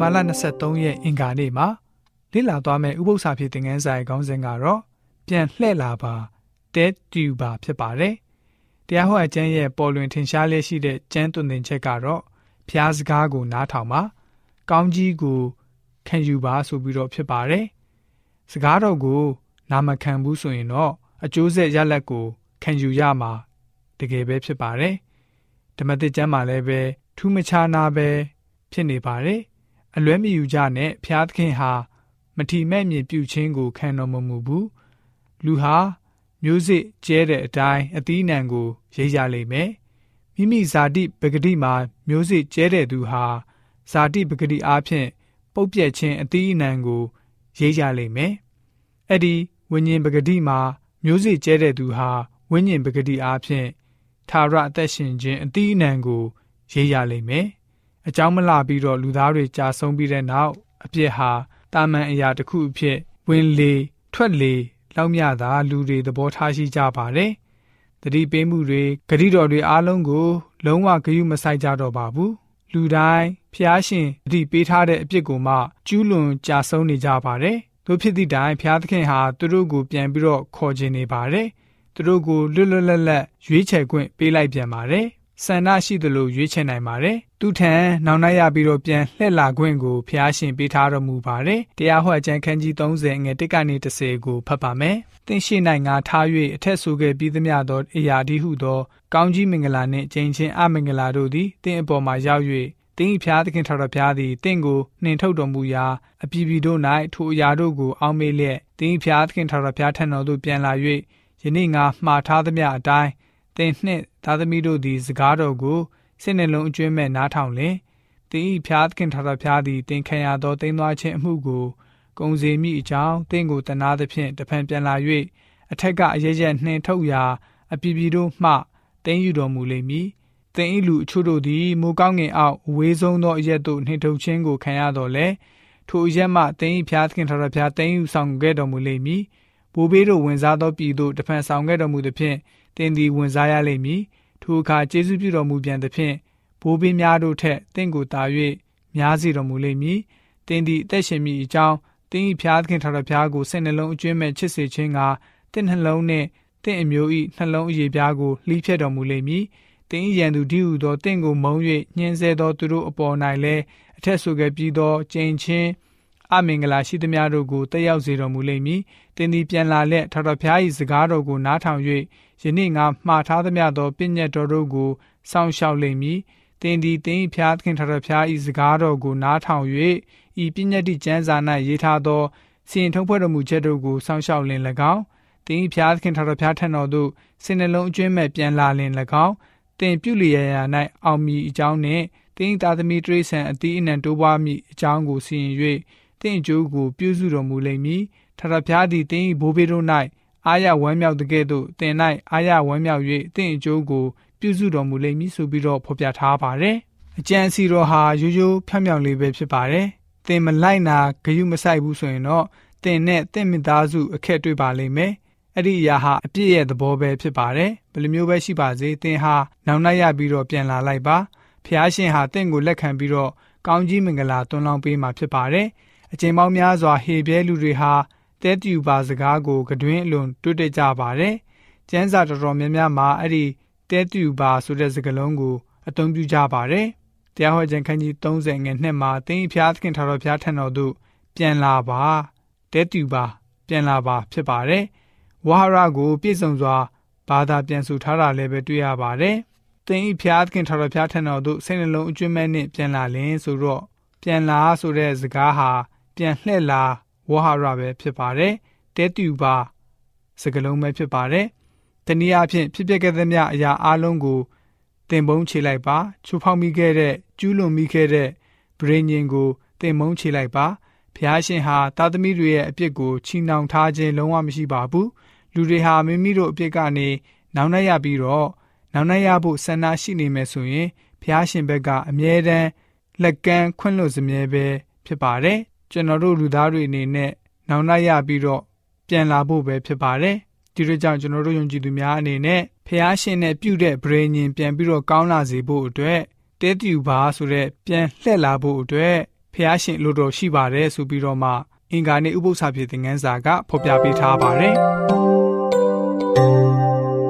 တင်ဘာလ23ရက်အင်္ဂါနေ့မှာလေ့လာသွားမယ့်ဥပုသ္စာဖြစ်တဲ့ငန်းဆိုင်ခေါင်းစဉ်ကတော့ပြန်လှည့်လာပါတဲတူပါဖြစ်ပါတယ်။တရားဟောအကျမ်းရဲ့ပေါ်လွင်ထင်ရှားလျက်ရှိတဲ့ကျမ်းသွန်သင်ချက်ကတော့ဖျားစကားကိုနားထောင်ပါ။ကောင်းကြီးကိုခံယူပါဆိုပြီးတော့ဖြစ်ပါတယ်။စကားတော်ကိုနာမခံဘူးဆိုရင်တော့အကျိုးဆက်ရလဒ်ကိုခံယူရမှာတကယ်ပဲဖြစ်ပါတယ်။ဓမ္မသစ်ကျမ်းမှာလည်းပဲထူးမခြားနာပဲဖြစ်နေပါတယ်။ အလွဲမယူကြနဲ့ဖျားသခင်ဟာ မထီမဲ့မြင်ပြုခြင်းကိုခံတော်မမူဘူး။လူဟာမျိုးစစ်ကျဲတဲ့အတိုင်းအသီးနှံကိုရိပ်ရလိမ့်မယ်။မိမိဇာတိပဂတိမှာမျိုးစစ်ကျဲတဲ့သူဟာဇာတိပဂတိအားဖြင့်ပုတ်ပြက်ခြင်းအသီးအနှံကိုရိပ်ရလိမ့်မယ်။အဲ့ဒီဝိညာဉ်ပဂတိမှာမျိုးစစ်ကျဲတဲ့သူဟာဝိညာဉ်ပဂတိအားဖြင့်သာရအသက်ရှင်ခြင်းအသီးအနှံကိုရိပ်ရလိမ့်မယ်။ အကြောင်းမလှပြီးတော့လူသားတွေကြာဆုံးပြီးတဲ့နောက်အပြစ်ဟာတာမန်အရာတစ်ခုအဖြစ်ဝင်လေထွက်လေလောက်မြသာလူတွေသဘောထားရှိကြပါတယ်။တတိပေးမှုတွေဂရိတော်တွေအားလုံးကို လုံးဝဂရုမစိုက်ကြတော့ပါဘူး။လူတိုင်းဖျားရှင်တတိပေးထားတဲ့အပြစ်ကိုမှကျူးလွန်ကြာဆုံးနေကြပါတယ်။တို့ဖြစ်သည့်တိုင်ဖျားသခင်ဟာသူတို့ကိုပြန်ပြီးတော့ခေါ်ခြင်းနေပါတယ်။သူတို့ကိုလွတ်လွတ်လပ်လပ်ရွေးချယ်ခွင့်ပေးလိုက်ပြန်ပါတယ်။ ဆန္ဒရှိသလိုရွေးချယ်နိုင်ပါတယ်။သူထံနောင်နှရပြီးတော့ပြန်လှည့်လာခွင့်ကိုဖျားရှင်ပေးထားတော်မူပါတယ်။တရားဟောအကျမ်းခန်းကြီး30ငွေ1ကနေ30ကိုဖတ်ပါမယ်။သင်ရှိနိုင်ငါထား၍အထက်ဆိုခဲ့ပြီးသမျှသောအရာဒီဟုသော ကောင်းကြီးမင်္ဂလာနှင့်ကျင့်ချင်းအမင်္ဂလာတို့သည်သင်အပေါ်မှာရောက်၍တင်းဖျားသခင်ထော်တော်ဖျားသည်တင့်ကိုနှင်ထုတ်တော်မူရာအပြည်ပြည်တို့၌ထိုအရာတို့ကိုအောက်မေ့လျက်တင်းဖျားသခင်ထော်တော်ဖျားထံတော်သို့ပြန်လာ၍ယနေ့ငါမှားထားသမျှအတိုင်း သင်နှင့်သားသမီးတို့သည် စကားတော်ကိုစိတ်နှလုံးအကျွမ်းမဲ့နားထောင်လင်သင်၏ဖျားသခင်ထာတော်ဖျားသည်သင်ခံရသောတိမ်သွားခြင်းအမှုကိုကုံစေမိအကြောင်းသင်ကိုတနာသဖြင့်တဖန်ပြန်လာ၍အထက်ကအရရက်နှင်ထုတ်ရာအပြည်ပြည်တို့မှတင်းယူတော်မူလိမ့်မည်သင်၏လူအချို့တို့သည်မိုးကောင်းငင်အောက်အဝေးဆုံးသောအရက်သို့နှင်ထုတ်ခြင်းကိုခံရတော်လဲထိုအရက်မှသင်၏ဖျားသခင်ထာတော်ဖျားတင်းယူဆောင်ခဲ့တော်မူလိမ့်မည် ဘိုးဘေးတို့ဝင်စားသောပြည်သို့တဖန်ဆောင်ခဲ့တော်မူသည်ဖြင့်တင်သည်ဝင်စားရလိမ့်မည်ထိုအခါကျေးဇူးပြုတော်မူပြန်သဖြင့်ဘိုးဘေးများတို့ထက်တင့်ကိုတာ၍များစေတော်မူလိမ့်မည်တင်သည်အသက်ရှင်မိအကြောင်းတင်းဤဖျားသခင်ထာဝရဘုရားကိုစိတ်နှလုံးအကျွမ်းမဲ့ချစ်စေခြင်းကတင့်နှလုံးနှင့်တင့်အမျိုးဤနှလုံးအရေပြားကိုလှီးဖြတ်တော်မူလိမ့်မည်တင်းဤရန်သူဒီဟုသောတင့်ကိုမုံ၍ညှင်းဆဲသောသူတို့အပေါ်၌လည်းအထက်ဆိုခဲ့ပြီးသောကျင့်ချင်း အမင်္ဂလာရှိသမျှတို့ကိုတက်ရောက်စေတော်မူလိမ့်မည်။တင်သည်ပြန်လာလက်ထာဝရဘုရား၏စကားတော်ကိုနားထောင်၍ယနေ့ငါမှားထားသမျှသောပညတ်တော်တို့ကိုစောင့်ရှောက်လိမ့်မည်။တင်သည်တင်ဖျားသခင်ထာဝရဘုရား၏စကားတော်ကိုနားထောင်၍ဤပညတ်တိကျမ်းစာ၌ရေးထားသောစီရင်ထုံးဖွဲ့တော်မူချက်တို့ကိုစောင့်ရှောက်လင်၎င်းတင်ဖျားသခင်ထာဝရဘုရားထံတော်သို့စိနှလုံးအကျွမ်းမဲ့ပြန်လာလင်၎င်းတင်ပြုလျက်ရာ၌အောင်မြည်အကြောင်းနှင့်တင်းသာသမီတရိษံအတိအနံတိုးပွားမိအကြောင်းကိုစီရင်၍ တင့်အကျိုးကိုပြုစုတော်မူလိမ့်မည်ထထဖျားသည်တင်း၏ဘိုးဘေးတို့၌အာရဝမ်းမြောက်တဲ့ကဲ့သို့တင်၌အာရဝမ်းမြောက်၍တင့်အကျိုးကိုပြုစုတော်မူလိမ့်မည်ဆိုပြီးတော့ဖော်ပြထားပါတယ်အကျံစီတော်ဟာရိုးရိုးဖြောင်ဖြောင်လေးပဲဖြစ်ပါတယ်တင်မလိုက်နာဂယုမဆိုင်ဘူးဆိုရင်တော့တင်နဲ့တင့်မိသားစုအခက်တွေ့ပါလိမ့်မယ်အဲ့ဒီအရာဟာအပြည့်ရဲ့သဘောပဲဖြစ်ပါတယ်ဘယ်လိုမျိုးပဲရှိပါစေတင်ဟာနောင်နှက်ရပြီးတော့ပြန်လာလိုက်ပါဖះရှင်ဟာတင့်ကိုလက်ခံပြီးတော့ကောင်းကြီးမင်္ဂလာတွန်းလောင်းပေးမှာဖြစ်ပါတယ် အချိန်ပေါင်းများစွာဟေပြဲလူတွေဟာတဲတူပါစကားကိုကတွင်အလွန်တွေ့တကြပါတယ်။ကျမ်းစာတော်တော်များများမှာအဲ့ဒီတဲတူပါဆိုတဲ့စကားလုံးကိုအသုံးပြုကြပါတယ်။တရားဟောခြင်းခန်းကြီး30ငယ်နှစ်မှာတင်းဖျားသခင်ထာတော်ဖျားထံတော်သို့ပြန်လာပါတဲတူပါပြန်လာပါဖြစ်ပါတယ်။ဝါဟာရကိုပြည့်စုံစွာဘာသာပြန်ဆိုထားတာလည်းပဲတွေ့ရပါတယ်။တင်းဖျားသခင်ထာတော်ဖျားထံတော်သို့စိတ်နှလုံးအကျွမ်းမဲ့နဲ့ပြန်လာလင်ဆိုတော့ပြန်လာဆိုတဲ့စကားဟာ ပြန်လှည့်လာဝဟာရပဲဖြစ်ပါတယ်တဲတူပါစကလုံးပဲဖြစ်ပါတယ်တနည်းအားဖြင့်ဖြစ်ပျက်ခဲ့သမျှအရာအလုံးကိုတင်ပုံးချလိုက်ပါချိုးဖောက်မိခဲ့တဲ့ကျူးလွန်မိခဲ့တဲ့ဗြိဉ္ဉ်ကိုတင်ပုံးချလိုက်ပါဖျားရှင်ဟာတာသမီတွေရဲ့အပြစ်ကိုချီနှောင်ထားခြင်းလုံးဝမရှိပါဘူးလူတွေဟာမိမိတို့အပြစ်ကနေနောင်နှက်ရပြီးတော့နောင်နှက်ရဖို့ဆန္ဒရှိနေမယ်ဆိုရင်ဖျားရှင်ဘက်ကအမြဲတမ်းလက်ကမ်းခွင့်လွှတ်စမြဲပဲဖြစ်ပါတယ် ကျွန်တော်တို့လူသားတွေအနေနဲ့နောင်နှရပြီးတော့ပြန်လာဖို့ပဲဖြစ်ပါတယ်ဒီလိုကြောင့်ကျွန်တော်တို့ယုံကြည်သူများအနေနဲ့ဖះရှင်နဲ့ပြုတဲ့ဗြေညင်ပြန်ပြီးတော့ကောင်းလာစေဖို့အတွက်တဲတူပါဆိုတဲ့ပြန်လှည့်လာဖို့အတွက်ဖះရှင်လိုတော်ရှိပါတယ်ဆိုပြီးတော့မှအင်္ဂါနေ့ဥပုသ္စာဖြစ်တဲ့ငန်းစာကဖော်ပြပေးထားပါတယ်။